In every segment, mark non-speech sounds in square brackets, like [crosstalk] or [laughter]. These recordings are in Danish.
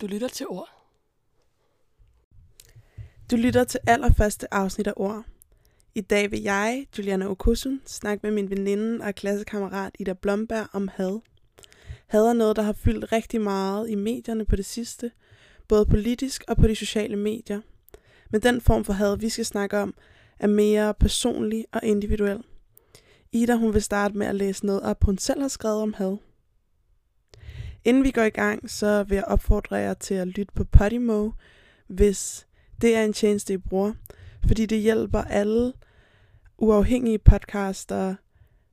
Du lytter til ord. Du lytter til allerførste afsnit af Ord. I dag vil jeg, Juliana Okusun, snakke med min veninde og klassekammerat Ida Blomberg om had. Had er noget, der har fyldt rigtig meget i medierne på det sidste, både politisk og på de sociale medier. Men den form for had, vi skal snakke om, er mere personlig og individuel. Ida hun vil starte med at læse noget op, hun selv har skrevet om had. Inden vi går i gang, så vil jeg opfordre jer til at lytte på Podimo, hvis det er en tjeneste, I bruger, fordi det hjælper alle uafhængige podcaster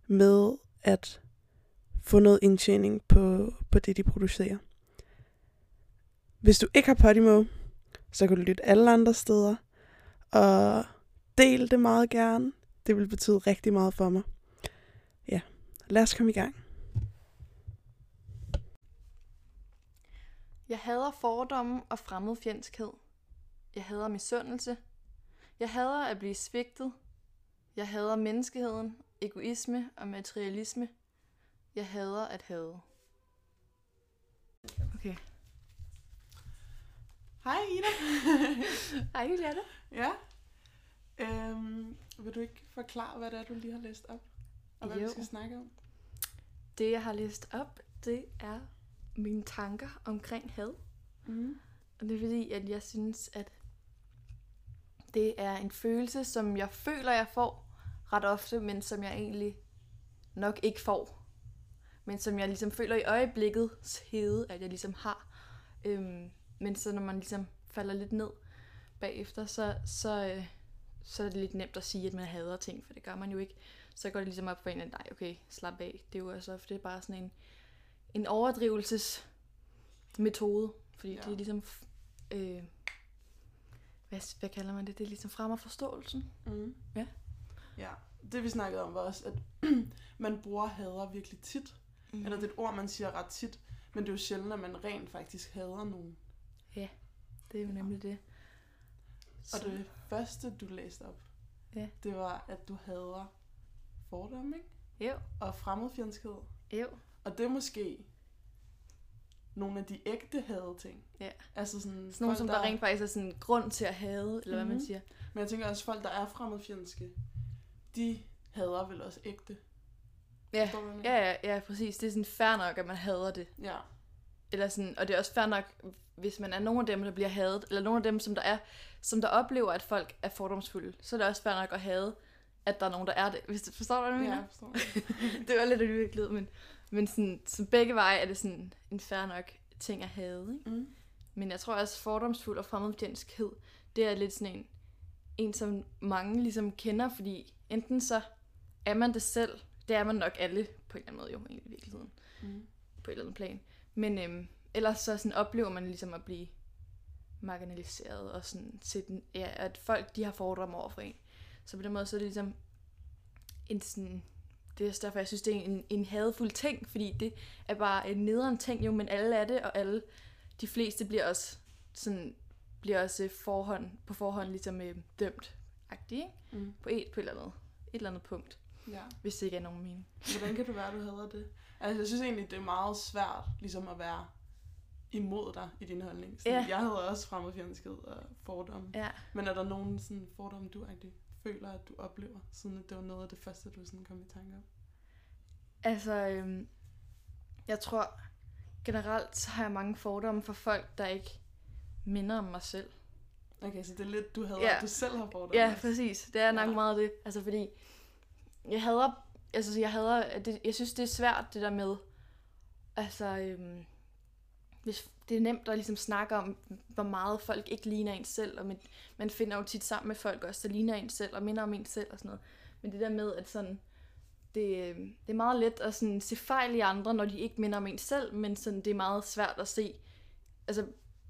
med at få noget indtjening på, på det, de producerer. Hvis du ikke har Podimo, så kan du lytte alle andre steder, og del det meget gerne. Det vil betyde rigtig meget for mig. Ja, lad os komme i gang. Jeg hader fordomme og fremmedfjendskhed. Jeg hader misundelse. Jeg hader at blive svigtet. Jeg hader menneskeheden, egoisme og materialisme. Jeg hader at hade. Okay. Hej Ida. [laughs] Hej Juliette. ja. Øhm, vil du ikke forklare, hvad det er, du lige har læst op? Og hvad Jo. vi skal snakke om? Det jeg har læst op, det er mine tanker omkring had. Mm. Og det er fordi, at jeg synes, at det er en følelse, som jeg føler, jeg får ret ofte, men som jeg egentlig nok ikke får. Men som jeg ligesom føler i øjeblikket hede, at jeg ligesom har. Øhm, men så når man ligesom falder lidt ned bagefter, så, så, øh, så er det lidt nemt at sige, at man hader ting, for det gør man jo ikke. Så går det ligesom op for en, at nej, okay, slap af. Det er jo altså ofte bare sådan en, en overdrivelsesmetode, fordi Ja. ja. det er ligesom øh, hvad, hvad kalder man det? Det er ligesom fremmer forståelsen. Mm. Ja. Ja, det vi snakkede om var også, at [clears throat] man bruger hader virkelig tit. Mm. Eller det er et ord, man siger ret tit. Men det er jo sjældent, at man rent faktisk hader nogen. Det er jo nemlig det. Og det første, du læste op, Ja. det var, at du hader fordomme, ikke? Jo, Og fremmedfjendskhed. jo. Og det er måske nogle af de ægte hade ting. Ja. Altså sådan, Sådan nogle, som der rent faktisk er sådan en grund til at hade, eller hvad man Mhm. siger. Men jeg tænker også, folk, der er fremmedfjendske, de hader vel også ægte. Ja, du, ja, ja, ja, præcis. Det er sådan fair nok, at man hader det. Ja. Eller sådan, og det er også fair nok, hvis man er nogle af dem, der bliver hadet, eller nogle af dem, som der er, som der oplever, at folk er fordomsfulde, så er det også fair nok at hade, at der er nogen, der er det. Hvis du forstår, hvad Ja, mener? jeg forstår. [laughs] det var lidt udviklet, men, men sådan, så begge veje er det sådan en fair nok ting at have. Ikke? Mm. Men jeg tror også, fordomsfuld og fremmedfjendskhed, det er lidt sådan en, en, som mange ligesom kender, fordi enten så er man det selv, det er man nok alle på en eller anden måde jo egentlig i virkeligheden, Mm. på et eller andet plan. Men øhm, ellers så sådan oplever man ligesom at blive marginaliseret, og sådan, til den, ja, at folk de har fordomme over for en. Så på den måde så er det ligesom en sådan, det er også derfor, jeg synes, det er en, en hadfuld ting, fordi det er bare en nederen ting jo, men alle er det, og alle, de fleste bliver også sådan, bliver også øh, forhånd, på forhånd ligesom øh, dømt agtigt, ikke? Mm. På et, på et eller andet, et eller andet punkt, Ja. hvis det ikke er nogen mening. Hvordan kan det være, du hader det? Altså, jeg synes egentlig, det er meget svært ligesom at være imod dig i din holdning. Sådan, Ja. Jeg hader også fremmedfjendskhed og fordomme. Ja. Men er der nogen sådan fordomme, du egentlig føler, at du oplever, siden at det var noget af det første, du sådan kom i tanke om? Altså, øhm, jeg tror generelt, så har jeg mange fordomme for folk, der ikke minder om mig selv. Okay, så det er lidt, du hader, Ja. du selv har fordomme. Ja, præcis. Det er nok Ja. meget det. Altså, fordi jeg hader, altså, jeg hader, det, jeg synes, det er svært, det der med, altså, øhm, hvis det er nemt at ligesom snakke om, hvor meget folk ikke ligner en selv, og man, man finder jo tit sammen med folk også, der ligner en selv, og minder om en selv og sådan noget. Men det der med, at sådan, det, øh, det er meget let at sådan se fejl i andre, når de ikke minder om en selv, men sådan, det er meget svært at se. Altså,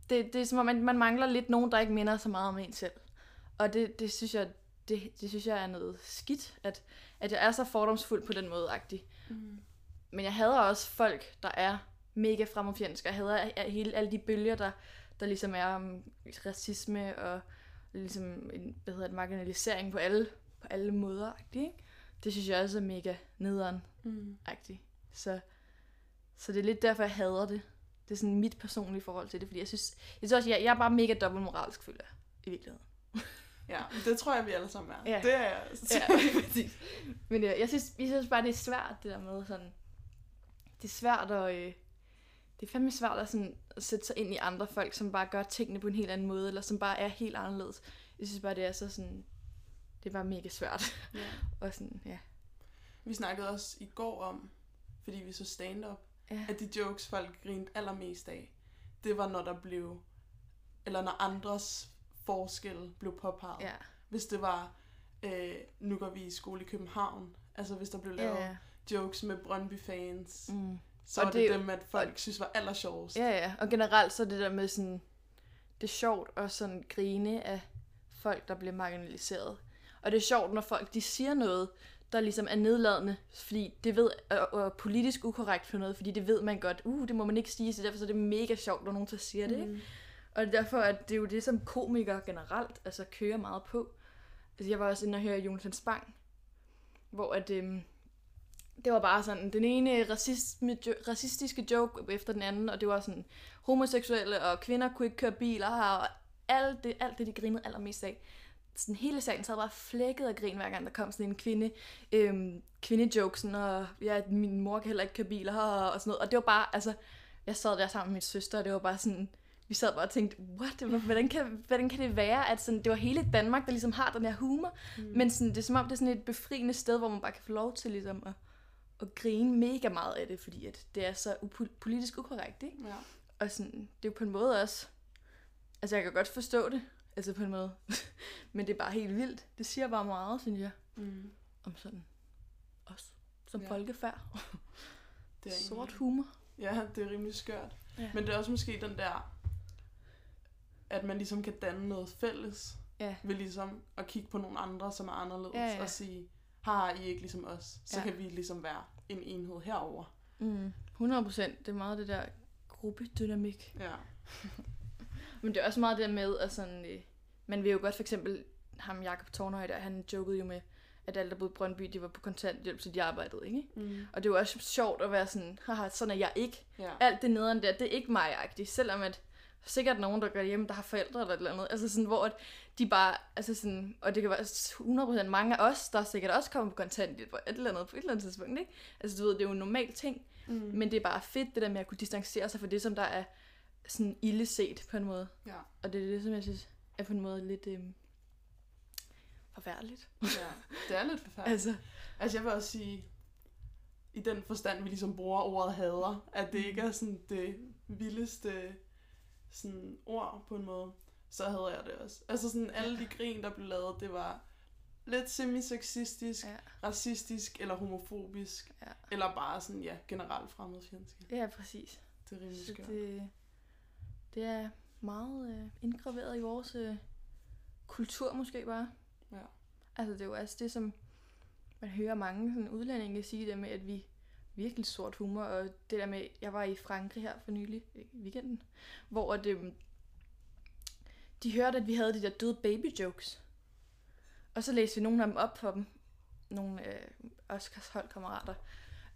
det, det er som om, man, man mangler lidt nogen, der ikke minder så meget om en selv. Og det, det, synes jeg, det, det synes jeg er noget skidt, at, at jeg er så fordomsfuld på den måde agtig. Mm. Men jeg hader også folk, der er mega fremmedfjendske. Jeg hader hele alle de bølger, der, der ligesom er om racisme og ligesom en, hvad hedder det, marginalisering på alle, på alle måder. Ikke? Det synes jeg også er mega nederen. Mm. Så, så det er lidt derfor, jeg hader det. Det er sådan mit personlige forhold til det, fordi jeg synes, jeg synes også, jeg, jeg er bare mega dobbeltmoralsk, føler jeg, i virkeligheden. [laughs] Ja, det tror jeg, vi alle sammen er. Ja. Det er jeg. [laughs] Ja, præcis. Men øh, jeg, synes, jeg synes bare, det er svært, det der med sådan... Det er svært at... Øh, det er fandme svært at, sådan, at sætte sig ind i andre folk, som bare gør tingene på en helt anden måde, eller som bare er helt anderledes. Jeg synes bare, det er så sådan... Det er bare mega svært. ja. [laughs] Og sådan, ja. Vi snakkede også i går om, fordi vi så stand-up, Ja, at de jokes, folk grinte allermest af, det var, når der blev, eller når andres forskel blev påpeget. ja, Hvis det var, øh, nu går vi i skole i København, altså hvis der blev lavet ja. jokes med Brøndby-fans, Mm. Så Og var det- det dem, at folk synes var allersjovest. Ja, ja. Og generelt så er det der med sådan... Det er sjovt at sådan grine af folk, der bliver marginaliseret. Og det er sjovt, når folk de siger noget, der ligesom er nedladende, fordi det ved, og, og politisk ukorrekt for noget, fordi det ved man godt, uh, det må man ikke sige, så derfor så er det mega sjovt, når nogen så siger det, ikke? Mm. Og derfor at det er jo det, som komikere generelt altså, kører meget på. Altså, jeg var også inde og høre Jonathan Spang, hvor at, øhm, det var bare sådan den ene racisme, jo, racistiske joke efter den anden, og det var sådan homoseksuelle og kvinder kunne ikke køre biler her, og alt det, alt det de grinede allermest af. Sådan hele salen sad bare flækket af grin, hver gang der kom sådan en kvinde, øhm, kvindejoke, sådan, og ja, min mor kan heller ikke køre biler her, og sådan noget. Og det var bare, altså, jeg sad der sammen med min søster, og det var bare sådan, vi sad bare og tænkte, what, hvordan kan, hvordan kan det være, at sådan, det var hele Danmark, der ligesom har den her humor, mm. men sådan, det er som om, det er sådan et befriende sted, hvor man bare kan få lov til ligesom at, at grine mega meget af det, fordi at det er så upo- politisk ukorrekt, ikke? Ja. Og sådan, det er jo på en måde også, altså jeg kan godt forstå det, altså på en måde, [laughs] men det er bare helt vildt. Det siger bare meget, synes jeg, Mm. om sådan os som Ja. ja. folkefærd. [laughs] Det er Sort egentlig- humor. Ja, det er rimelig skørt. Ja. Men det er også måske den der, at man ligesom kan danne noget fælles, Ja. ved ligesom at kigge på nogle andre, som er anderledes, Ja, ja. og sige, har I ikke ligesom os, så Ja. kan vi ligesom være en enhed herover. Mm, 100 procent. Det er meget det der gruppedynamik. Ja. [laughs] Men det er også meget det med, at sådan, øh, man vil jo godt for eksempel, ham Jakob Tornhøj der, han jokede jo med, at alle der boede i Brøndby, de var på kontanthjælp, så de arbejdede, ikke? Mm. Og det var også sjovt at være sådan, haha, sådan er jeg ikke. ja. Alt det nederen der, det er ikke mig-agtigt, selvom at sikkert nogen, der går hjem, der har forældre eller et eller andet. Altså sådan, hvor at de bare, altså sådan, og det kan være 100% mange af os, der sikkert også kommer på kontanthjælp på et eller andet, på et eller andet tidspunkt, ikke? Altså du ved, det er jo en normal ting, Mm. men det er bare fedt, det der med at kunne distancere sig fra det, som der er sådan ille set på en måde. ja. Og det er det, som jeg synes er på en måde lidt øhm, forfærdeligt. ja. Det er lidt forfærdeligt. Altså, Altså jeg vil også sige, i den forstand, vi ligesom bruger ordet hader, at det ikke er sådan det vildeste sådan ord på en måde, så havde jeg det også. Altså sådan alle de grin, der blev lavet, det var lidt semi-sexistisk, Ja. racistisk eller homofobisk, Ja. eller bare sådan, ja, generelt fremmedfjendsk. ja, præcis. Det er rimelig Så skørt. det, det er meget øh, indgraveret i vores øh, kultur måske bare. Ja. Altså det er jo også det, som man hører mange sådan, udlændinge sige det med, at vi virkelig sort humor, og det der med, jeg var i Frankrig her for nylig, i weekenden, hvor at, øhm, de hørte, at vi havde de der døde baby jokes. Og så læste vi nogle af dem op for dem, nogle øh, Oscars holdkammerater,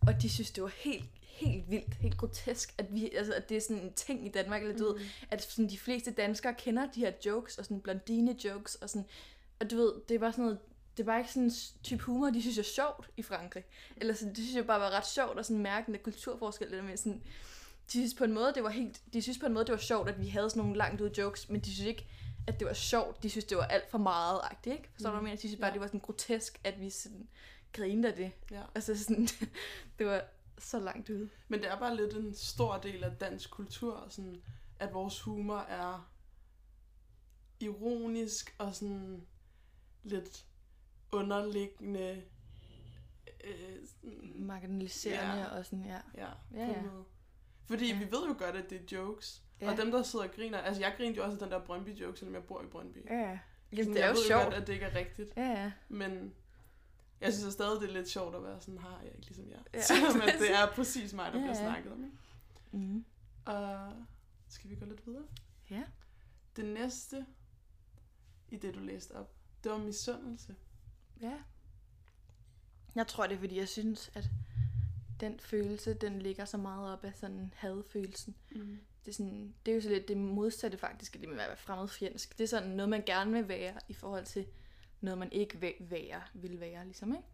og de synes, det var helt, helt vildt, helt grotesk, at, vi, altså, at det er sådan en ting i Danmark, eller du ved, at sådan, de fleste danskere kender de her jokes, og sådan blondine jokes, og sådan, og du ved, det var sådan noget, det var ikke sådan en type humor, de synes er sjovt i Frankrig. Eller sådan, det synes jeg bare var ret sjovt at sådan mærke den der kulturforskel, det der med sådan, de synes på en måde, det var helt, de synes på en måde, det var sjovt, at vi havde sådan nogle langt ude jokes, men de synes ikke, at det var sjovt. De synes, det var alt for meget agtigt, ikke? Forstår du, hvad jeg mener? De synes bare, Ja. det var sådan grotesk, at vi sådan grinede af det. Ja. Altså sådan, [laughs] det var så langt ude. Men det er bare lidt en stor del af dansk kultur, sådan, at vores humor er ironisk og sådan lidt underliggende. Øh, sådan, Marginaliserende Ja. og sådan, ja. ja, Ja, ja. måde. Fordi Ja. vi ved jo godt, at det er jokes. Ja. Og dem, der sidder og griner... Altså, jeg grinte jo også af den der Brøndby-joke, selvom jeg bor i Brøndby. Ja, ja. Sådan, Jamen, det er jeg jo ved sjovt. godt, at det ikke er rigtigt. Ja, ja. Men jeg synes stadig, det er lidt sjovt at være sådan, har jeg ikke ligesom jer. Ja, [laughs] Selvom at det er [laughs] præcis mig, der Ja, bliver ja. snakket om. Ikke? Mm. Og skal vi gå lidt videre? Ja. Det næste, i det du læste op, det var misundelse. Ja. Jeg tror, det er, fordi jeg synes, at den følelse, den ligger så meget op af sådan hadfølelsen. Mm. Det er, sådan, det er jo så lidt det modsatte faktisk det med at være fremmedfjendsk. Det er sådan noget, man gerne vil være i forhold til noget, man ikke vil være, vil være, ligesom, ikke?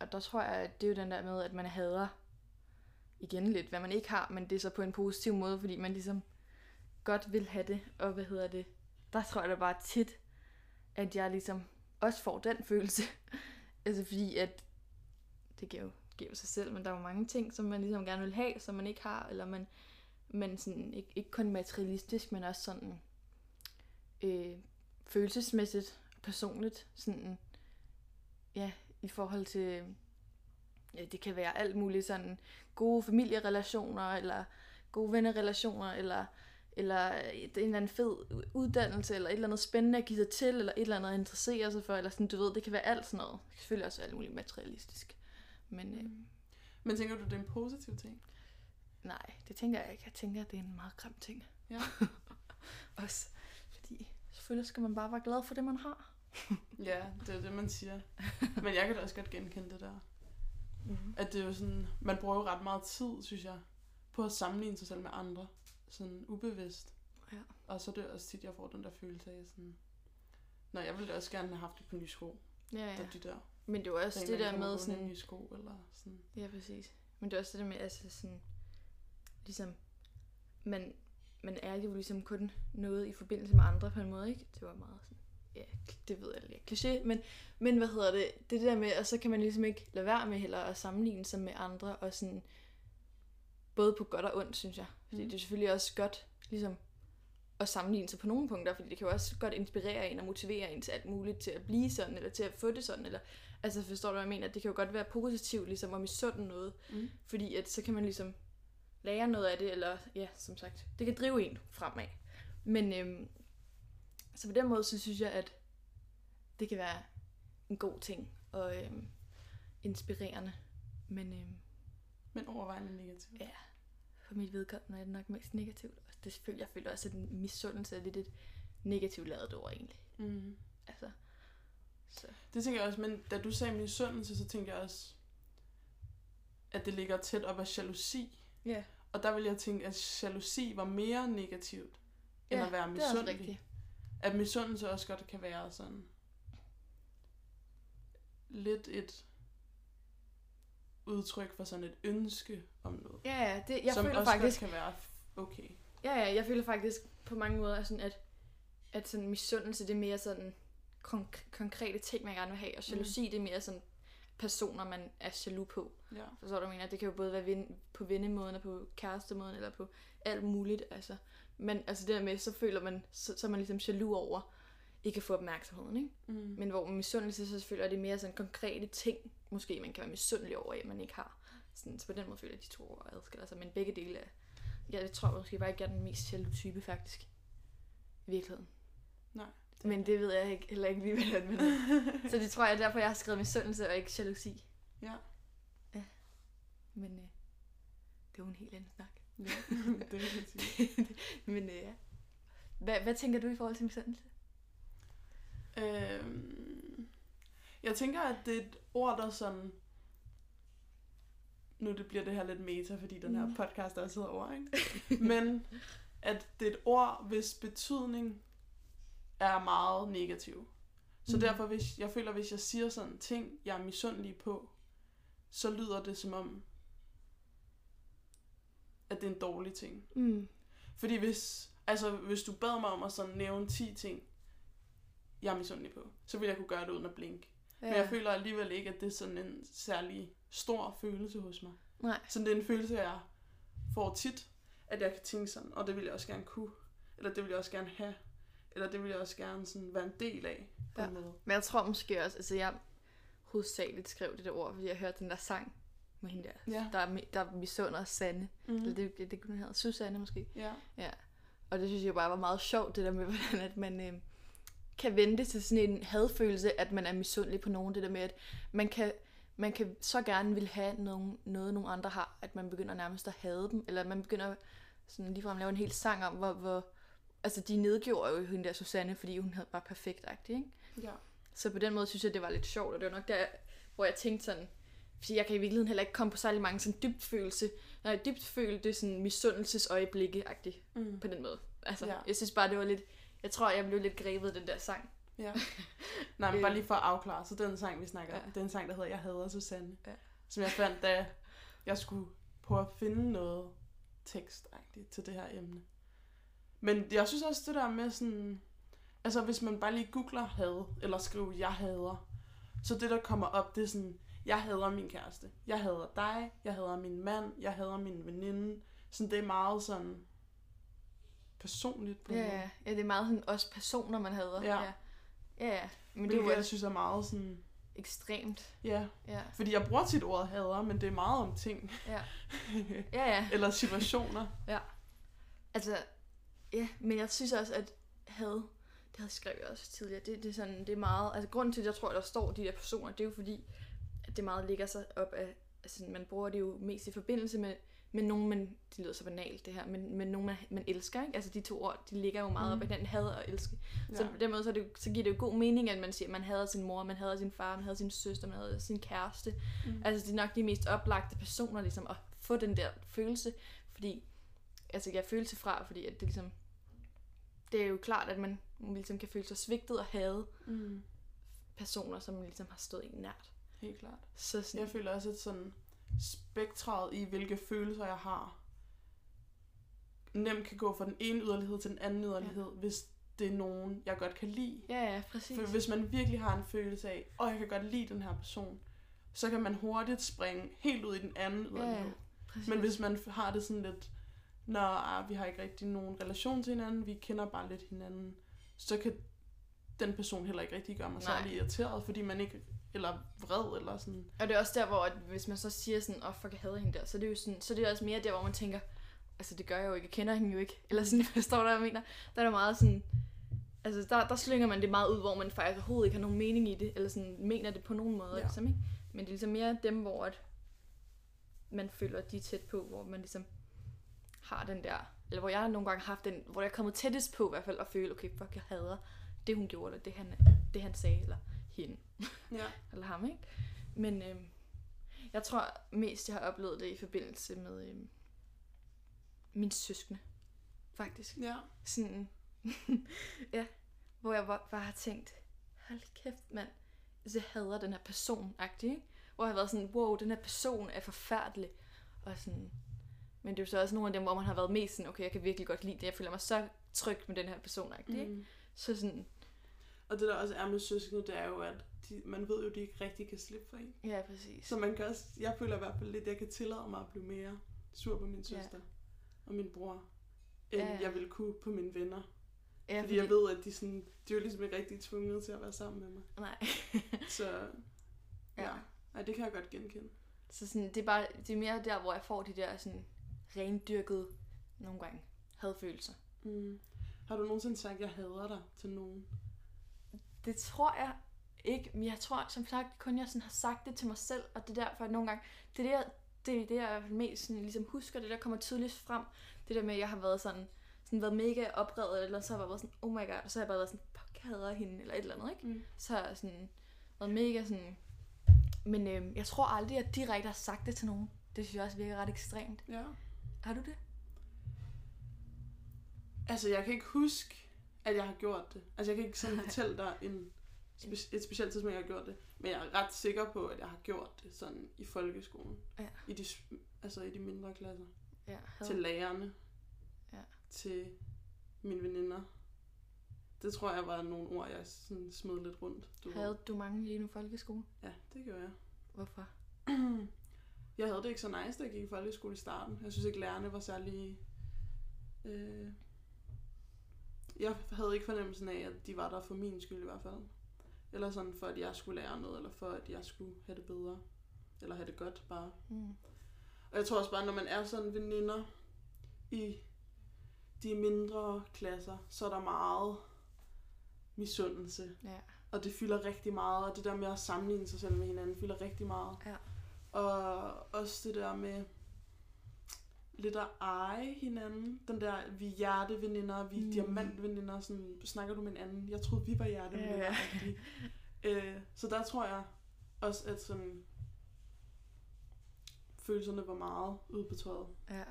Og der tror jeg, at det er jo den der med, at man hader igen lidt, hvad man ikke har, men det er så på en positiv måde, fordi man ligesom godt vil have det, og hvad hedder det, der tror jeg da bare tit, at jeg ligesom også får den følelse. [laughs] altså fordi, at det giver jo, giver sig selv, men der er jo mange ting, som man ligesom gerne vil have, som man ikke har, eller man, man sådan, ikke, ikke kun materialistisk, men også sådan øh, følelsesmæssigt personligt, sådan, ja, i forhold til, ja, det kan være alt muligt sådan gode familierelationer, eller gode vennerrelationer, eller, eller en eller anden fed uddannelse, eller et eller andet spændende at give sig til, eller et eller andet at interessere sig for, eller sådan, du ved, det kan være alt sådan noget. Selvfølgelig også alt muligt materialistisk. Men øh, Men tænker du, det er en positiv ting? nej, det tænker jeg ikke. Jeg tænker, at det er en meget grim ting. Ja. [laughs] Også fordi selvfølgelig skal man bare være glad for det, man har. [laughs] Ja, det er det, man siger. Men jeg kan da også godt genkende det der. Mm. At det er jo sådan, man bruger jo ret meget tid, synes jeg, på at sammenligne sig selv med andre. Sådan ubevidst. Ja. Og så er det også tit, jeg får den der følelse af sådan, Nå, jeg ville også gerne have haft et par nye sko. Ja, Ja. ja. De der. Men det er også det der med sådan... nye sko, eller sådan. Ja, præcis. Men det er også det der med, altså sådan, ligesom, man, man er jo ligesom kun noget i forbindelse med andre på en måde, ikke? Det var meget sådan, ja, det ved jeg ikke, kliché, men, men hvad hedder det, det det der med, og så kan man ligesom ikke lade være med heller at sammenligne sig med andre, og sådan, både på godt og ondt, synes jeg. Fordi mm. det er selvfølgelig også godt, ligesom, at sammenligne sig på nogle punkter, fordi det kan jo også godt inspirere en og motivere en til alt muligt, til at blive sådan, eller til at få det sådan, eller, altså forstår du, hvad jeg mener? Det kan jo godt være positivt, ligesom at misunde noget, Mm. fordi at så kan man ligesom lære noget af det, eller ja, som sagt, det kan drive en fremad. Men øhm, så på den måde, så synes jeg, at det kan være en god ting og øhm, inspirerende. Men øhm, Men overvejende negativt. Ja. For mit vedkommende er det nok mest negativt. Og det føler jeg føler også, at en misundelse er lidt et negativt lavet ord egentlig. Mm. Altså, så. Det tænker jeg også, men da du sagde misundelse, så tænkte jeg også, at det ligger tæt op af jalousi. Ja, Og der vil jeg tænke, at jalousi var mere negativt, end ja at være det er også misundelig. rigtigt. At misundelse også godt kan være sådan lidt et udtryk for sådan et ønske om noget. Ja, ja, det, jeg som føler også faktisk, kan være okay. Ja, ja, jeg føler faktisk på mange måder sådan, at, at sådan misundelse, det er mere sådan konk- konkrete ting, man gerne vil have, og jalousi, mm. det er mere sådan personer, man er jaloux på. Ja. Forstår du, mener? Det kan jo både være ven, på vennemåden, og på kærestemåden, eller på alt muligt, altså. Men altså det der med, så føler man, så, så er man ligesom jaloux over, ikke at få opmærksomheden, ikke? Mm. Men hvor med misundelse, så føler det er mere sådan konkrete ting, måske man kan være misundelig over, at man ikke har. Sådan, så på den måde føler jeg, at de to adskiller sig. Men begge dele er... Ja, jeg tror måske bare ikke, jeg er den mest jaloux type, faktisk. I virkeligheden. Nej. Men det ved jeg ikke, heller ikke lige, hvordan man er. [laughs] Så det tror jeg, derfor jeg har skrevet misundelse og ikke jalousi. Ja. Men øh, det er jo en helt anden snak. ja. [laughs] det jeg sige. [laughs] Men øh, ja. Hvad, hvad tænker du i forhold til misundelse? Øhm, jeg tænker, at det er et ord, der sådan... Nu det bliver det her lidt meta, fordi den her Mm. podcast også hedder ord, ikke? [laughs] Men at det er et ord, hvis betydning er meget negativ. Så Mm. derfor, hvis jeg føler, hvis jeg siger sådan ting, jeg er misundelig på, så lyder det som om, at det er en dårlig ting. Mm. Fordi hvis, altså, hvis du bad mig om at sådan nævne 10 ting, jeg er misundelig på, så ville jeg kunne gøre det uden at blinke. Ja. Men jeg føler alligevel ikke, at det er sådan en særlig stor følelse hos mig. Nej. Så det er en følelse, jeg får tit, at jeg kan tænke sådan, og det vil jeg også gerne kunne, eller det vil jeg også gerne have, eller det vil jeg også gerne sådan være en del af på Ja. en måde. Men jeg tror måske også, altså jeg hovedsageligt skrev det der ord, fordi jeg hørte den der sang med hende der, Ja. der, er der misunder Sanne. Mm. Eller det, det, det kunne hun hedde, Susanne måske. Ja. Ja. Og det synes jeg bare var meget sjovt, det der med, [laughs] hvordan at man øh, kan vente til sådan en hadfølelse, at man er misundelig på nogen. Det der med, at man kan, man kan så gerne vil have nogen, noget, nogle andre har, at man begynder nærmest at hade dem, eller man begynder sådan ligefrem lave en hel sang om, hvor, hvor altså de nedgjorde jo hende der Susanne, fordi hun havde- var perfekt ikke? ja. Så på den måde synes jeg, det var lidt sjovt, og det var nok der, hvor jeg tænkte sådan, fordi jeg kan i virkeligheden heller ikke komme på særlig mange sådan dybt følelse, nej, dybt følte sådan misundelsesøjeblikke-agtigt Mm. på den måde. Altså, ja. jeg synes bare, det var lidt, jeg tror, jeg blev lidt grebet af den der sang. Ja. [laughs] Nej, men bare Øh. lige for at afklare, så den sang, vi snakker Ja. det er en sang, der hedder Jeg hader Susanne. Ja. Som jeg fandt, da jeg skulle prøve at finde noget tekstagtigt til det her emne. Men jeg synes også, det der med sådan... Altså, hvis man bare lige googler had, eller skriver, jeg hader, så det, der kommer op, det er sådan, jeg hader min kæreste, jeg hader dig, jeg hader min mand, jeg hader min veninde. Sådan, det er meget sådan personligt på Ja, ja, ja, det er meget sådan også personer, man hader. Ja. ja. Ja, ja. Men det er jo jeg synes er meget sådan... ekstremt. Ja, Ja, fordi jeg bruger tit ordet hader, men det er meget om ting. ja. [laughs] Ja, ja. Eller situationer. Altså, ja, men jeg synes også, at had, det havde jeg skrevet også tidligere, det, det er sådan, det er meget, altså grunden til, at jeg tror, at der står de der personer, det er jo fordi, at det meget ligger sig op af, altså man bruger det jo mest i forbindelse med, med nogen, man, det lyder så banalt det her, men, men nogen, man, man elsker, ikke? Altså de to ord, de ligger jo meget Mm. op af den had og elske. Ja. Så på den måde, så, det, så giver det jo god mening, at man siger, at man hader sin mor, man hader sin far, man hader sin søster, man hader sin kæreste. Mm. Altså det er nok de mest oplagte personer, ligesom, at få den der følelse, fordi, altså jeg følelse fra, fordi at det ligesom, det er jo klart, at man ligesom kan føle sig svigtet og hade Mm. personer, som ligesom har stået en nært. Helt klart. Så sådan, Jeg føler også, at sådan spektret i, hvilke følelser jeg har, nemt kan gå fra den ene yderlighed til den anden yderlighed, ja. hvis det er nogen, jeg godt kan lide. ja, ja, præcis. For hvis man virkelig har en følelse af, og jeg kan godt lide den her person, så kan man hurtigt springe helt ud i den anden ja, yderlighed. ja, præcis. Men hvis man har det sådan lidt, når ah, vi har ikke rigtig nogen relation til hinanden, vi kender bare lidt hinanden, så kan den person heller ikke rigtig gøre mig særlig irriteret, fordi man ikke, eller vred, eller sådan. Og det er også der, hvor at hvis man så siger sådan, åh, oh, fuck, jeg hader hende der, så er det jo sådan, så er det også mere der, hvor man tænker, altså det gør jeg jo ikke, jeg kender hende jo ikke. Eller sådan, [laughs] forstår du, hvad jeg mener? Der er der meget sådan, altså der, der slynger man det meget ud, hvor man faktisk overhovedet ikke har nogen mening i det, eller sådan mener det på nogen måde, Ja. ligesom, ikke? Men det er ligesom mere dem, hvor at man føler, at de er tæt på, hvor man ligesom har den der, eller hvor jeg har nogle gange haft den, hvor jeg er kommet tættest på i hvert fald, at føle, okay, fuck, jeg hader det, hun gjorde, eller det han, det, han sagde, eller hende Ja. [laughs] eller ham, ikke? Men øhm, jeg tror mest, jeg har oplevet det i forbindelse med øhm, min søskende, faktisk. Ja. Sådan, [laughs] ja, hvor jeg bare, bare har tænkt, hold kæft, mand, jeg hader den her person, ikke? Hvor jeg har været sådan, wow, den her person er forfærdelig, og sådan, men det er jo så også nogle af dem, hvor man har været mest sådan, okay, jeg kan virkelig godt lide det, jeg føler mig så tryg med den her person, ikke? Mm. Så sådan, Og det der også er med søskende, det er jo, at de, man ved jo, at de ikke rigtig kan slippe for en. ja, præcis. Så man kan også, jeg føler i hvert fald lidt, at jeg kan tillade mig at blive mere sur på min Ja. søster og min bror, end Ja, ja. jeg ville kunne på mine venner. Ja, fordi, jeg ved, at de, sådan, de er jo ligesom ikke rigtig tvunget til at være sammen med mig. Nej. [laughs] Så ja, Ja. Ej, det kan jeg godt genkende. Så sådan, det er bare det er mere der, hvor jeg får de der sådan rendyrkede nogle gange hadfølelser. Mm. Har du nogensinde sagt, at jeg hader dig til nogen? Det tror jeg ikke, men jeg tror som sagt kun, jeg sådan har sagt det til mig selv, og det er derfor, at nogle gange, det er det, jeg, det, er det, jeg mest sådan, ligesom husker, det der kommer tydeligst frem, det der med, at jeg har været sådan, sådan været mega oprevet, eller så har jeg været sådan, oh my god, og så har jeg bare været sådan, fuck, jeg hader hende, eller et eller andet, ikke? Mm. Så har jeg sådan været mega sådan, men øhm, jeg tror aldrig, at jeg direkte har sagt det til nogen. Det synes jeg også virker ret ekstremt. Ja. Har du det? Altså, jeg kan ikke huske, at jeg har gjort det. Altså, jeg kan ikke sådan [laughs] fortælle dig en, spe- et specielt tidspunkt, jeg har gjort det. Men jeg er ret sikker på, at jeg har gjort det sådan i folkeskolen. Ja. I de, altså i de mindre klasser. Ja, Til lærerne. Ja. Til mine veninder. Det tror jeg var nogle ord, jeg sådan smed lidt rundt. Du ved. Havde du mange lige nu folkeskole? Ja, det gjorde jeg. Hvorfor? Jeg havde det ikke så nice, da jeg gik i folkeskole i starten. Jeg synes ikke, lærerne var særlig... Øh... Jeg havde ikke fornemmelsen af, at de var der for min skyld i hvert fald. Eller sådan for, at jeg skulle lære noget, eller for, at jeg skulle have det bedre. Eller have det godt bare. Mm. Og jeg tror også bare, når man er sådan veninder i de mindre klasser, så er der meget misundelse. Ja. Og det fylder rigtig meget, og det der med at sammenligne sig selv med hinanden fylder rigtig meget. Ja. Og også det der med lidt at eje hinanden. Den der, vi er hjerteveninder, vi er Mm. diamantveninder. Sådan, snakker du med en anden? Jeg troede, vi var hjerteveninder. Ja. Yeah. Øh, så der tror jeg også, at sådan, følelserne var meget ude på tøjet. Ja.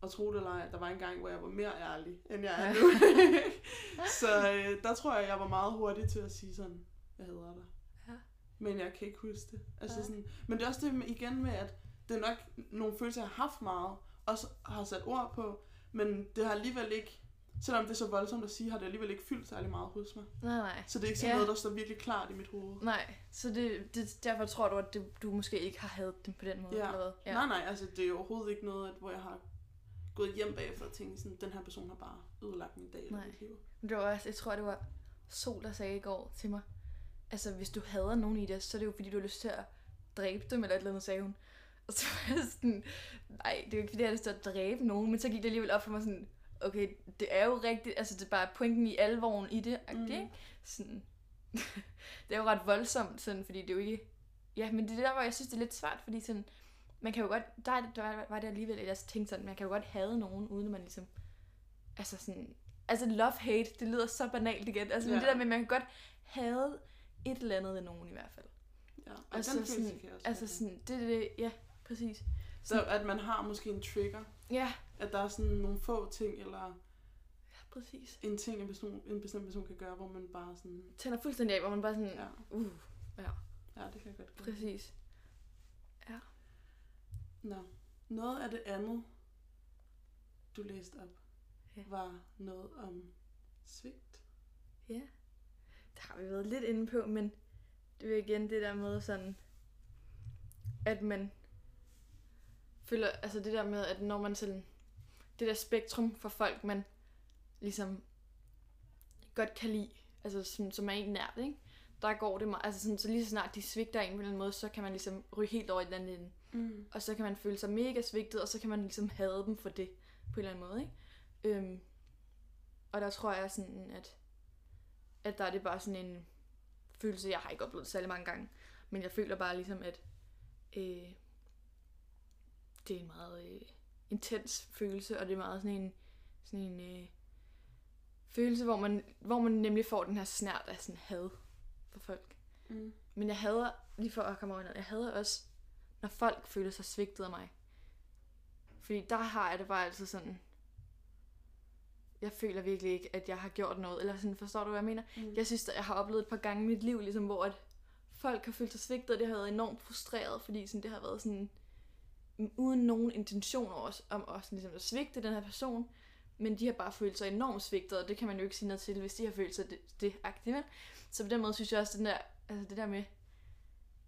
Og tro det eller ej, der var en gang, hvor jeg var mere ærlig, end jeg er Ja. nu. [laughs] så øh, der tror jeg, jeg var meget hurtig til at sige sådan, jeg hader dig. Ja. Men jeg kan ikke huske det. Altså Ja. sådan, men det er også det igen med, at det er nok nogle følelser, jeg har haft meget, og har sat ord på, men det har alligevel ikke, selvom det er så voldsomt at sige, har det alligevel ikke fyldt særlig meget hos mig. Nej, nej. Så det er ikke sådan Ja. noget, der står virkelig klart i mit hoved. Nej, så det, det, derfor tror du, at det, du måske ikke har hadet dem på den måde, Ja. eller hvad? Ja. Nej, nej, altså det er overhovedet ikke noget, at, hvor jeg har gået hjem bagefter og tænkt sådan, den her person har bare ødelagt min dag eller Nej. mit liv. Men Det var også, jeg tror, det var Sol, der sagde i går til mig, altså hvis du hader nogen i det, så er det jo fordi, du har lyst til at dræbe dem, eller et eller andet, sagde hun. Og så var jeg sådan, nej, det er jo ikke fordi, jeg har lyst til at dræbe nogen, men så gik det alligevel op for mig sådan, okay, det er jo rigtigt, altså det er bare pointen i alvoren i det, Mm. ikke? Sådan, [laughs] det er jo ret voldsomt, sådan, fordi det er jo ikke, ja, men det er der, hvor jeg synes, det er lidt svært, fordi sådan, man kan jo godt, der, er- der var- det alligevel, at jeg tænkte sådan, man kan jo godt hade nogen, uden at man ligesom, altså sådan, altså love-hate, det lyder så banalt igen, altså ja. det der med, at man kan godt hade et eller andet ved nogen i hvert fald. Ja, og Altså den følelse sådan, altså have. sådan, det er det, ja, præcis. Så at man har måske en trigger, Ja, at der er sådan nogle få ting, eller ja præcis. en ting, en, person, en bestemt person kan gøre, hvor man bare sådan, Tænder fuldstændig af, hvor man bare sådan, ja, uh, ja, ja det kan jeg godt præcis. Nå, noget af det andet, du læste op, Ja. var noget om svigt. Ja, det har vi været lidt inde på, men det er igen det der med sådan, at man føler, altså det der med, at når man sådan, det der spektrum for folk, man ligesom godt kan lide, altså som, som er en nært, ikke? Der går det meget, altså sådan, så lige så snart de svigter en på en eller anden måde, så kan man ligesom ryge helt over i den anden ende. Mm. Og så kan man føle sig mega svigtet, og så kan man ligesom hade dem for det, på en eller anden måde, ikke? Øhm, og der tror jeg sådan, at, at der er det bare sådan en følelse, jeg har ikke oplevet særlig mange gange, men jeg føler bare ligesom, at øh, det er en meget øh, intens følelse, og det er meget sådan en, sådan en øh, følelse, hvor man, hvor man nemlig får den her snært af sådan had for folk. Mm. Men jeg hader, lige for at komme over noget, jeg hader også, når folk føler sig svigtet af mig. Fordi der har jeg det bare altid sådan, jeg føler virkelig ikke, at jeg har gjort noget, eller sådan, forstår du, hvad jeg mener? Mm. Jeg synes, at jeg har oplevet et par gange i mit liv, ligesom, hvor at folk har følt sig svigtet, og det har været enormt frustreret, fordi sådan, det har været sådan, uden nogen intention også, om også ligesom at svigte den her person, men de har bare følt sig enormt svigtet, og det kan man jo ikke sige noget til, hvis de har følt sig det, det agtigt, vel? Så på den måde synes jeg også, den der, altså det der med,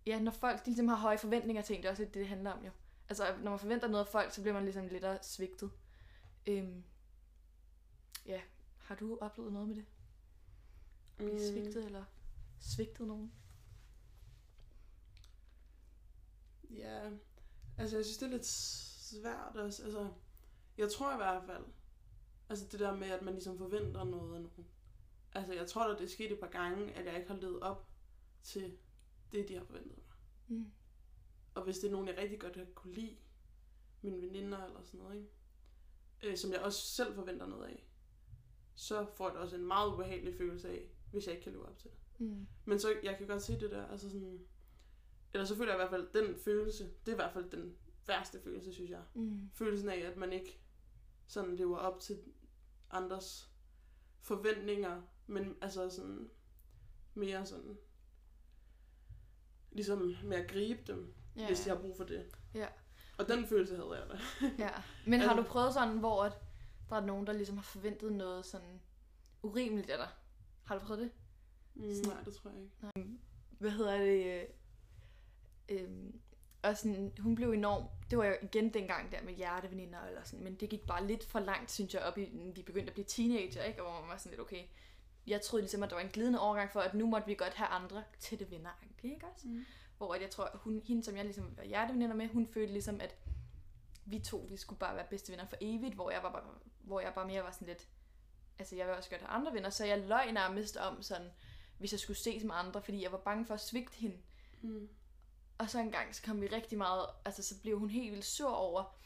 ja, når folk de ligesom har høje forventninger til en, det er også lidt det, det handler om jo. Altså, når man forventer noget af folk, så bliver man ligesom lidt svigtet. Øhm, ja, har du oplevet noget med det? Blive Mm. svigtet eller svigtet nogen? Ja, altså jeg synes, det er lidt svært også. Altså, jeg tror i hvert fald, altså det der med, at man ligesom forventer noget af nogen. Altså jeg tror da, det er sket et par gange, at jeg ikke har levet op til det, de har forventet mig. Mm. Og hvis det er nogen, jeg rigtig godt har kunne lide, mine veninder eller sådan noget, ikke? Øh, som jeg også selv forventer noget af, så får jeg da også en meget ubehagelig følelse af, hvis jeg ikke kan leve op til det. Mm. Men så, jeg kan godt se det der, altså sådan, eller så føler jeg i hvert fald, den følelse, det er i hvert fald den værste følelse, synes jeg. Mm. Følelsen af, at man ikke sådan lever op til andres forventninger, men altså sådan mere sådan, ligesom med at gribe dem, Ja, hvis de har brug for det. Ja. Og den følelse havde jeg da. ja. Men [laughs] har Altså- du prøvet sådan, hvor at der er nogen, der ligesom har forventet noget sådan urimeligt af dig? Har du prøvet det? Mm, Sådan- nej, det tror jeg ikke. hvad hedder det, øh, øh, og sådan, hun blev enorm, det var jo igen dengang der med hjerteveninder eller sådan, men det gik bare lidt for langt, synes jeg, op i, vi begyndte at blive teenager, ikke? Og hvor man var sådan lidt, okay, jeg troede ligesom, at der var en glidende overgang for, at nu måtte vi godt have andre tætte venner, ikke også? Mm. Hvor jeg tror, hun, hende, som jeg ligesom var hjerteveninder med, hun følte ligesom, at vi to, vi skulle bare være bedste venner for evigt, hvor jeg, var bare, hvor jeg bare mere var sådan lidt, altså jeg vil også godt have andre venner, så jeg løg nærmest om sådan, hvis jeg skulle ses med andre, fordi jeg var bange for at svigte hende. Mm. Og så en gang, så kom vi rigtig meget, altså så blev hun helt vildt sur over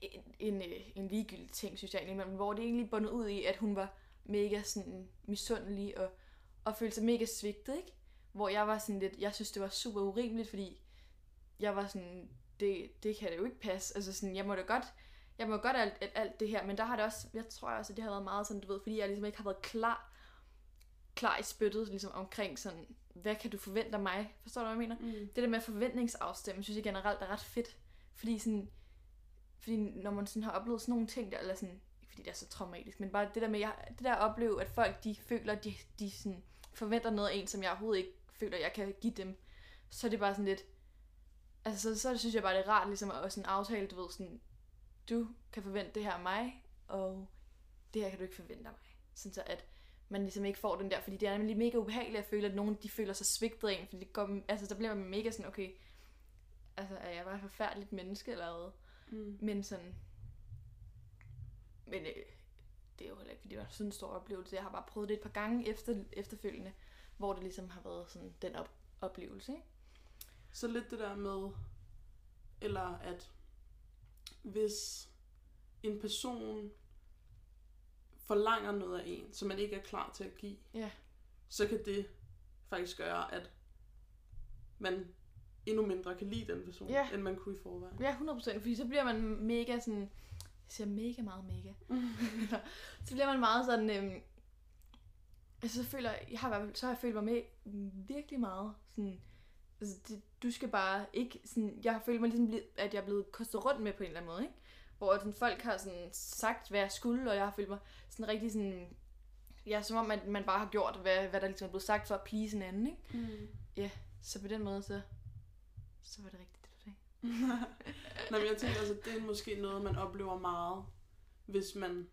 en, en, øh, en ligegyldig ting, synes jeg egentlig, men hvor det egentlig bundet ud i, at hun var mega sådan misundelig og, og følte sig mega svigtet, ikke? Hvor jeg var sådan lidt, jeg synes det var super urimeligt, fordi jeg var sådan, det, det kan det jo ikke passe. Altså sådan, jeg må da godt, jeg må godt alt, alt, alt det her, men der har det også, jeg tror også, at det har været meget sådan, du ved, fordi jeg ligesom ikke har været klar, klar i spyttet, ligesom omkring sådan, hvad kan du forvente af mig? Forstår du, hvad jeg mener? Mm. Det der med forventningsafstemme, synes jeg generelt er ret fedt. Fordi sådan, fordi når man sådan har oplevet sådan nogle ting der, eller sådan, ikke fordi det er så traumatisk, men bare det der med, jeg, det der at opleve, at folk de føler, de, de sådan forventer noget af en, som jeg overhovedet ikke føler, jeg kan give dem, så er det bare sådan lidt, altså så, så synes jeg bare, det er rart ligesom at sådan aftale, du ved, sådan, du kan forvente det her af mig, og det her kan du ikke forvente af mig. Sådan så at man ligesom ikke får den der, fordi det er nemlig mega ubehageligt at føle, at nogen de føler sig svigtet af en, fordi det går, altså der bliver man mega sådan, okay, altså er jeg bare et forfærdeligt menneske eller hvad? Mm. Men sådan, men øh, det er jo heller ikke, fordi det var sådan en stor oplevelse. Jeg har bare prøvet det et par gange efter, efterfølgende, hvor det ligesom har været sådan den op, oplevelse, ikke? Så lidt det der med, eller at hvis en person forlanger noget af en, som man ikke er klar til at give, Ja. så kan det faktisk gøre, at man endnu mindre kan lide den person, Ja. end man kunne i forvejen. Ja, 100%, fordi så bliver man mega sådan, jeg siger mega meget mega, [laughs] så bliver man meget sådan, øhm, altså så føler jeg, har, så har jeg følt mig med virkelig meget, sådan, altså det, du skal bare ikke, sådan, jeg har følt mig ligesom, at jeg er blevet kostet rundt med på en eller anden måde, ikke? Hvor sådan, folk har sådan sagt, hvad jeg skulle, og jeg har følt mig sådan rigtig sådan, ja, som om at man bare har gjort, hvad, hvad der ligesom er blevet sagt for at please en anden, ikke? Mm. Så på den måde, så, så var det rigtigt, det du sagde. [laughs] Nå, men jeg tænker altså, det er måske noget, man oplever meget, hvis man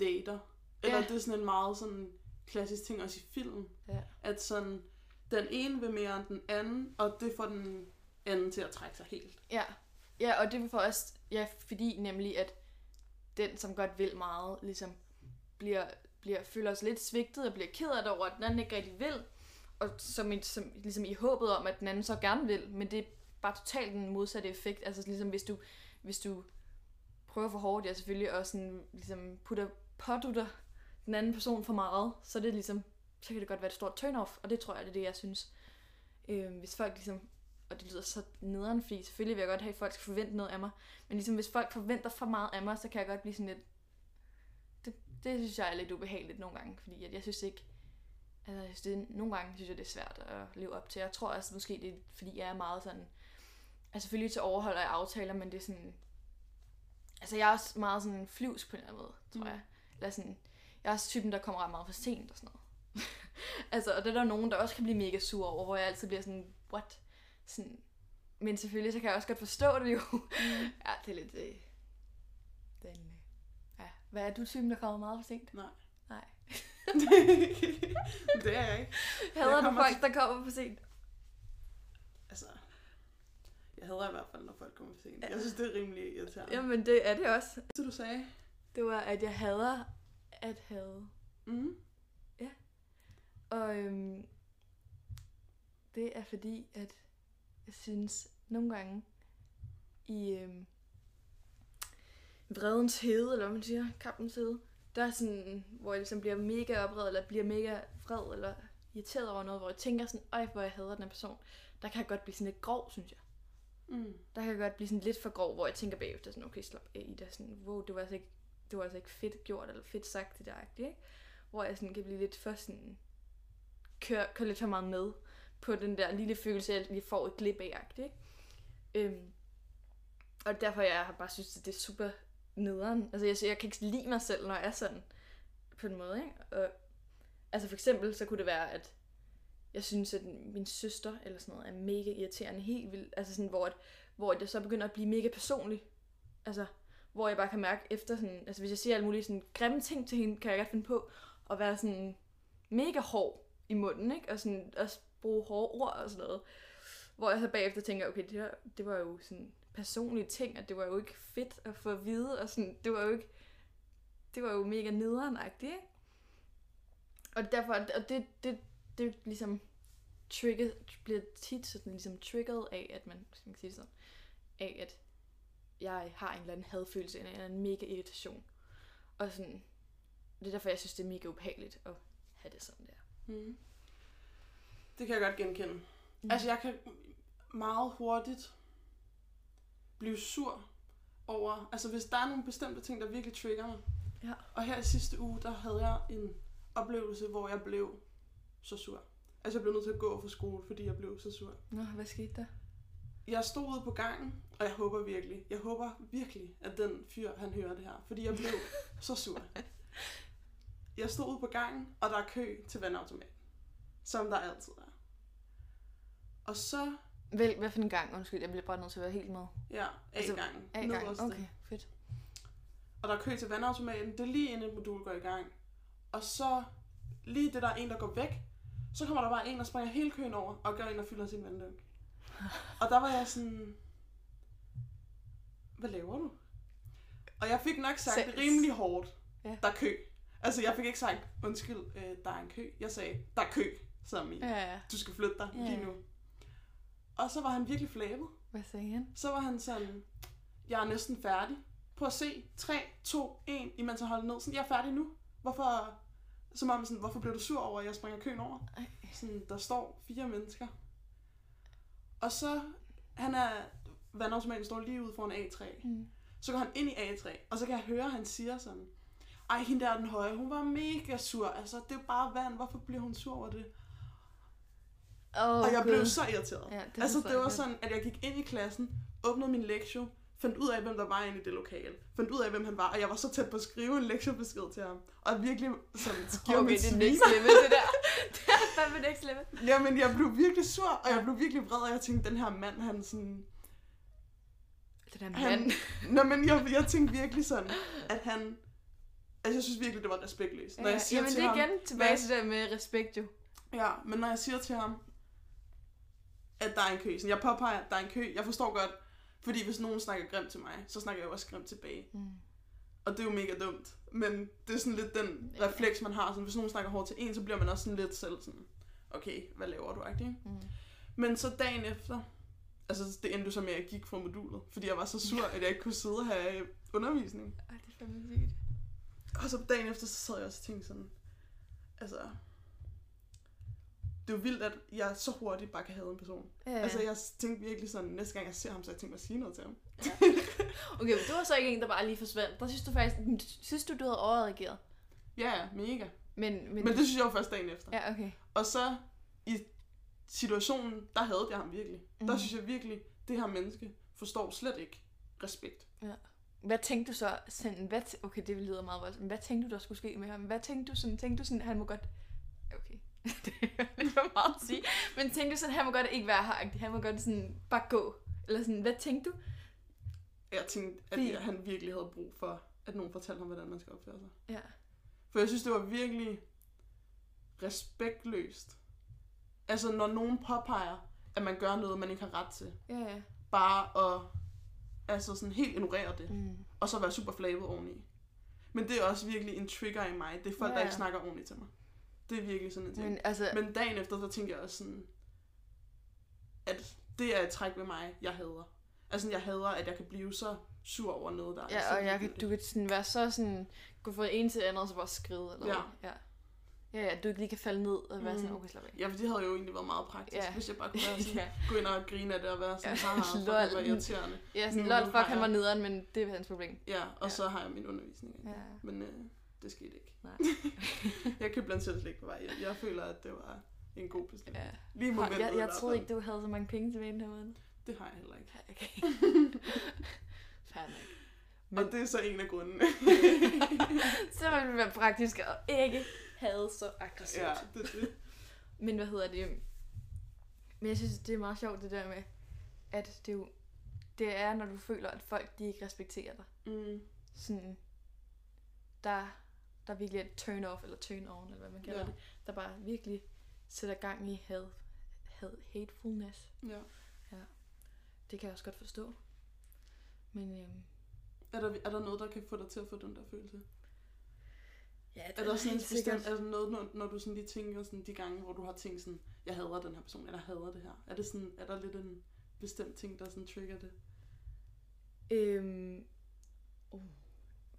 dater. Eller Ja. det er sådan en meget sådan klassisk ting også i film. Ja. At sådan, den ene vil mere end den anden, og det får den anden til at trække sig helt. Ja, ja og det får også, ja, fordi nemlig, at den, som godt vil meget, ligesom bliver, bliver, føler sig lidt svigtet og bliver ked af det over, at den anden ikke rigtig vil, og som, i- som, ligesom i håbet om, at den anden så gerne vil, men det er bare totalt den modsatte effekt. Altså ligesom hvis du, hvis du prøver for hårdt, ja selvfølgelig, og sådan, ligesom putter, pådutter den anden person for meget, så er det ligesom, så kan det godt være et stort turn-off, og det tror jeg, det er det, jeg synes. Øh, hvis folk ligesom og det lyder så nederen, fordi selvfølgelig vil jeg godt have, at folk skal forvente noget af mig. Men ligesom hvis folk forventer for meget af mig, så kan jeg godt blive sådan lidt... Det, det synes jeg er lidt ubehageligt nogle gange, fordi at jeg synes ikke... Altså, jeg synes, det, nogle gange synes jeg, det er svært at leve op til. Jeg tror også måske, det er, fordi jeg er meget sådan... Altså selvfølgelig så overholder jeg aftaler, men det er sådan... Altså jeg er også meget sådan flyvs på en eller anden måde, tror Mm. jeg. Eller sådan... Jeg er også typen, der kommer ret meget for sent og sådan noget. [laughs] altså, og det er der nogen, der også kan blive mega sur over, hvor jeg altid bliver sådan, what? Sådan, men selvfølgelig, så kan jeg også godt forstå det jo. [laughs] ja, det er lidt... Øh, den, øh, ja. Hvad er du typen, der kommer meget for sent? Nej. Nej. [laughs] det er jeg ikke. [laughs] Hader du folk, der kommer for sent? Altså, jeg hader i hvert fald, når folk kommer for sent. Jeg synes, det er rimelig irriterende. Jamen, det er det også. Det du sagde. Det var, at jeg hader at have. Mm. Og øhm, det er fordi, at jeg synes nogle gange i øhm, vredens hede, eller hvad man siger, kampens hede, der er sådan, hvor jeg ligesom bliver mega oprevet, eller bliver mega vred, eller irriteret over noget, hvor jeg tænker sådan, øj, hvor jeg hader den her person. Der kan jeg godt blive sådan lidt grov, synes jeg. Mm. Der kan jeg godt blive sådan lidt for grov, hvor jeg tænker bagefter sådan, okay, slap af, Ida, sådan, wow, det var altså ikke, det var altså ikke fedt gjort, eller fedt sagt, det der, ikke? Hvor jeg sådan kan blive lidt for sådan, køre, køre lidt for meget med på den der lille følelse, jeg lige får et glip af, ikke? Øhm, og derfor jeg har bare synes, at det er super nederen. Altså jeg, jeg kan ikke lide mig selv, når jeg er sådan, på en måde, ikke? Og, altså for eksempel, så kunne det være, at jeg synes, at min søster eller sådan noget er mega irriterende helt vildt. Altså sådan, hvor, at, hvor det så begynder at blive mega personligt. Altså, hvor jeg bare kan mærke efter sådan, altså hvis jeg siger alle mulige sådan grimme ting til hende, kan jeg godt finde på at være sådan mega hård i munden, ikke? Og sådan også bruge hårde ord og sådan noget. Hvor jeg så bagefter tænker, okay, det, der, det var jo sådan personlige ting, og det var jo ikke fedt at få at vide, og sådan, det var jo ikke, det var jo mega nederenagtigt, ikke? Og derfor, og det, det, det ligesom trigget, bliver tit sådan ligesom trigget af, at man, skal man sige det sådan, af at jeg har en eller anden hadfølelse, en eller anden mega irritation. Og sådan, det er derfor, jeg synes, det er mega ubehageligt at have det sådan der. Mm. Det kan jeg godt genkende. Mm. Altså, jeg kan meget hurtigt blive sur over, altså hvis der er nogle bestemte ting, der virkelig trigger mig. Ja. Og her i sidste uge, der havde jeg en oplevelse, hvor jeg blev så sur. Altså jeg blev nødt til at gå fra skole, fordi jeg blev så sur. Nå, hvad skete der? Jeg stod ude på gangen, og jeg håber virkelig, jeg håber virkelig, at den fyr, han hører det her. Fordi jeg blev [laughs] så sur. Jeg stod ude på gangen, og der er kø til vandautomaten. Som der altid er. Og så, Vel, hvad for en gang? Undskyld, jeg bliver bare nødt til at være helt med. ja, Altså, A-gangen. A-gang. nederste. Okay, fedt. Og der er kø til vandautomaten. Det er lige inden et modul går i gang. Og så, lige det der er en, der går væk, så kommer der bare en, der springer hele køen over, og gør en, der fylder sin vanddunk. [laughs] Og der var jeg sådan, hvad laver du? Og jeg fik nok sagt det rimelig hårdt. Ja. Der er kø. Altså, jeg fik ikke sagt, undskyld, øh, der er en kø. Jeg sagde, der er kø, som i, Ja, ja. du skal flytte dig Ja, lige nu. Og så var han virkelig flabet. Hvad sagde han? Så var han sådan, jeg er næsten færdig. Prøv at se, 3, 2, 1, imens han holdt ned. Sådan, jeg er færdig nu. Hvorfor, som om sådan, hvorfor bliver du sur over, at jeg springer køen over? Ej. Sådan, der står fire mennesker. Og så, han er, vandautomaten står lige ude foran A3. Mm. Så går han ind i A3, og så kan jeg høre, at han siger sådan, ej, hende der er den høje, hun var mega sur. Altså, det er bare vand. Hvorfor bliver hun sur over det? Oh, og jeg blev så irriteret. Ja, det altså, det var sådan, at jeg gik ind i klassen, åbnede min lektie, fandt ud af, hvem der var inde i det lokale. Fandt ud af, hvem han var, og jeg var så tæt på at skrive en lektiebesked til ham. Og virkelig sådan, [laughs] gjorde Okay, mit det er next level, det der. [laughs] det er fandme next level. Jamen, jeg blev virkelig sur, og jeg blev virkelig vred, og jeg tænkte, den her mand, han sådan... Der Han, mand. [laughs] Nå, men jeg, jeg tænkte virkelig sådan, at han... Altså, jeg synes virkelig, det var respektløst. Når jeg siger Jamen, til det er ham, igen tilbage hvad- til det med respekt, jo. Ja, men når jeg siger til ham, at der er en kø, sådan, jeg påpeger, at der er en kø, jeg forstår godt, fordi hvis nogen snakker grimt til mig, så snakker jeg også grimt tilbage. Mm. Og det er jo mega dumt. Men det er sådan lidt den Ja. refleks, man har. Sådan, hvis nogen snakker hårdt til en, så bliver man også sådan lidt selv sådan, okay, hvad laver du, ikke? Mm. Men så dagen efter, altså det endte så med, at jeg gik fra modulet, fordi jeg var så sur, at jeg ikke kunne sidde og have undervisning. Ej, det er fandme sygt. Og så dagen efter, så sad jeg også og tænkte sådan, altså, det er jo vildt, at jeg så hurtigt bare kan have en person. Ja, Ja. Altså, ja. jeg tænkte virkelig sådan, næste gang jeg ser ham, så jeg tænkte mig at sige noget til ham. [laughs] Okay, men du var så ikke en, der bare lige forsvandt. Der synes du faktisk, synes du, du havde overreageret. Ja, ja, mega. Men, men, Men det synes jeg var først dagen efter. Ja, okay. Og så i situationen, der havde jeg ham virkelig. Mm. Der Mhm. synes jeg virkelig, det her menneske forstår slet ikke respekt. Hvad tænkte du så sådan, hvad t- okay, det lyder meget voldsomt, hvad tænkte du, der skulle ske med ham? Hvad tænkte du sådan, tænkte du sådan, han må godt, [laughs] det er lidt for meget at sige, men tænkte du sådan, han må godt ikke være her, han må godt sådan bare gå, eller sådan, hvad tænkte du? Jeg tænkte, at jeg, han virkelig havde brug for, at nogen fortalte ham, hvordan man skal opføre sig. Ja. For jeg synes, det var virkelig respektløst. Altså, når nogen påpeger, at man gør noget, man ikke har ret til. Ja, ja. Bare at altså sådan helt ignorere det. Mm. Og så være super flabet oveni. Men det er også virkelig en trigger i mig. Det er folk, Ja, der ikke snakker ordentligt til mig. Det er virkelig sådan en ting. Men altså, Men dagen efter, der tænker jeg også sådan, at det er et træk ved mig, jeg hader. Altså, jeg hader, at jeg kan blive så sur over noget, der er så ja, og jeg kan, du kan sådan være så sådan, gå fra ene til det andet, og så bare skride, eller Ja. ja. Ja, ja, du ikke lige kan falde ned og være sådan, Mm. okay, slap af. Ja, for det havde jo egentlig været meget praktisk, Ja. hvis jeg bare kunne være [laughs] sådan, ja. gå ind og grine af det og være sådan, Ja. haha, [laughs] Lol. det var irriterende. Ja, sådan, Nu lol, fuck, han var nederen, men det er hans problem. Ja, og Ja. så har jeg min undervisning. Ja. Men øh, det skete ikke. Nej. [laughs] jeg købte blandt selv slik på vej hjem. Jeg føler, at det var en god beslutning. Ja. Lige momentet Jeg, jeg troede ikke, du havde så mange penge til den her måned. Det har jeg heller ikke. Ja, okay. [laughs] Fair nok. Men... Og det er så en af grundene. [laughs] Så må det være praktisk og ikke have så aggressivt. ja, det det. Men hvad hedder det? Men jeg synes, det er meget sjovt det der med, at det jo det er, når du føler, at folk de ikke respekterer dig. Mm. Sådan, der, der virkelig er et turn off, eller turn on, eller hvad man kalder Ja. det. Der bare virkelig sætter gang i had, had, hatefulness. Ja. Det kan jeg også godt forstå. Men øhm, Er der, er der noget, der kan få dig til at få den der følelse? ja, det Er der sådan en helt bestemt, er der noget, når, når du sådan lige tænker sådan de gange, hvor du har tænkt sådan, jeg hader den her person, eller jeg hader det her. Er, det sådan, er der lidt en bestemt ting, der sådan trigger det? Øhm, uh,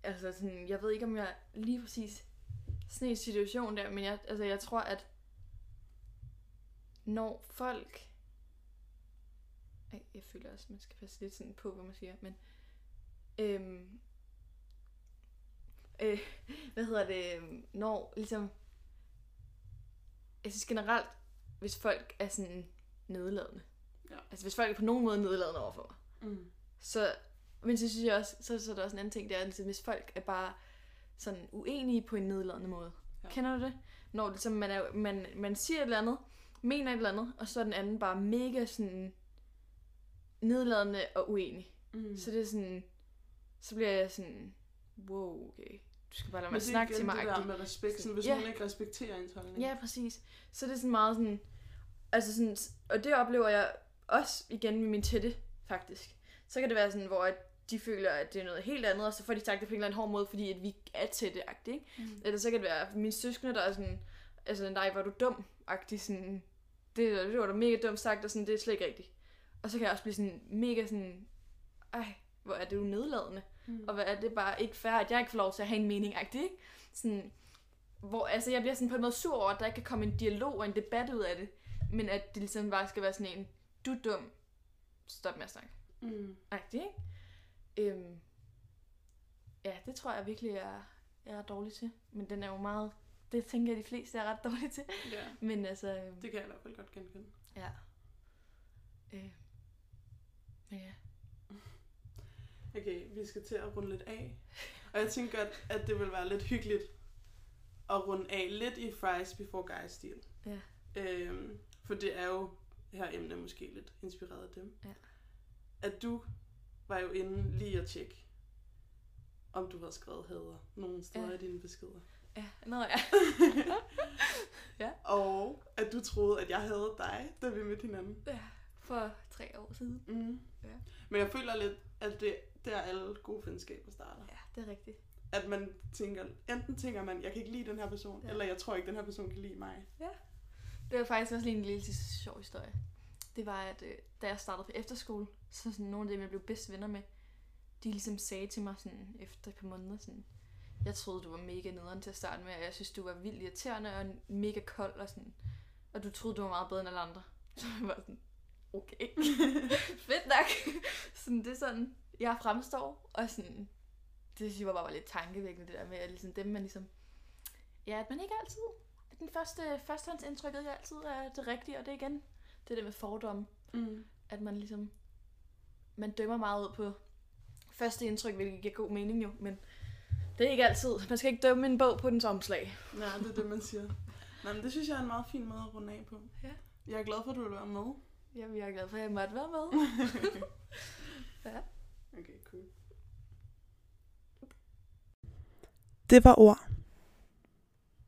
altså sådan, jeg ved ikke, om jeg lige præcis sådan en situation der, men jeg, altså, jeg tror, at når folk Ej, jeg føler også, man skal passe lidt sådan på, hvad man siger, men øhm, øh, [laughs] hvad hedder det, øhm, når ligesom, jeg synes generelt, hvis folk er sådan nedladende, Ja. altså hvis folk er på nogen måde nedladende overfor mig, Mm. så, men så synes jeg også, så, så er der også en anden ting, det er, ligesom, hvis folk er bare sådan uenige på en nedladende måde. Ja. Kender du det? Når ligesom man, er, man, man siger et eller andet, mener et eller andet, og så er den anden bare mega sådan nedladende og uenig. Mm. Så det er sådan, så bliver jeg sådan, wow, okay, du skal bare lade Men mig det snakke til mig. det der med respekt, sådan, hvis Ja. nogen ikke respekterer ens holdning. Ja, præcis. Så det er sådan meget sådan, altså sådan, og det oplever jeg også igen med min tætte, faktisk. Så kan det være sådan, hvor at de føler, at det er noget helt andet, og så får de sagt det på en eller anden hård måde, fordi at vi er tætte ikke? Mm. Eller så kan det være mine søskende, der er sådan, altså nej, var du dum agtig sådan, det, det var da mega dumt sagt, og sådan, det er slet ikke rigtigt. Og så kan jeg også blive sådan mega sådan, ej, hvor er det jo nedladende. Mm. Og hvad er det bare ikke fair, at jeg ikke får lov til at have en mening, ikke? Sådan, hvor, altså jeg bliver sådan på en måde sur over, at der ikke kan komme en dialog og en debat ud af det, men at det ligesom bare skal være sådan en, du er dum, stop med at snakke, Mm. agtig, ikke? Øhm, ja, det tror jeg virkelig, jeg, jeg er dårlig til, men den er jo meget, det tænker jeg, de fleste er ret dårlige til, [laughs] Ja, men altså, øhm, det kan jeg i hvert fald godt genkende. ja. Øh, men ja. Okay, vi skal til at runde lidt af. Og jeg tænker, at, at det vil være lidt hyggeligt at runde af lidt i Fries Before Guys-stil. Ja. Øhm, for det er jo her emne måske lidt inspireret af dem. Ja. At du var jo inde lige at tjekke, om du havde skrevet hader nogle steder Ja. i dine beskeder. Ja, nå [laughs] ja. Og at du troede, at jeg havde dig, da vi mødte hinanden. ja. For tre år siden. Mm. Ja. Men jeg føler lidt, at det der alle gode venskaber starter. Ja, det er rigtigt. At man tænker, enten tænker man, jeg kan ikke lide den her person, ja. Ja. eller jeg tror ikke, den her person kan lide mig. Det var faktisk også lige en lille sjov historie. Det var, at øh, da jeg startede på efterskole, så sådan nogle af dem, jeg blev bedste venner med, de ligesom sagde til mig sådan, efter et par måneder, sådan, jeg troede, du var mega nederen til at starte med, og jeg synes, du var vildt irriterende og mega kold, og sådan, og du troede, du var meget bedre end alle andre. Så jeg var sådan, okay, [laughs] fedt nok. sådan, det er sådan, jeg fremstår, og sådan, det synes jeg bare lidt tankevækkende, det der med, at ligesom dem, man ligesom, ja, at man ikke altid den første førstehåndsindtrykket ikke altid er det rigtige, og det er igen det der med fordomme, Mm. at man ligesom, man dømmer meget ud på første indtryk, hvilket giver god mening jo, men det er ikke altid. Man skal ikke dømme en bog på dens omslag. Ja, det er det, man siger. Nej, men det synes jeg er en meget fin måde at runde af på. Ja. Jeg er glad for, at du vil være med. Jamen, jeg er glad for, at jeg måtte være med. [laughs] Ja. Okay, cool. Det var ord.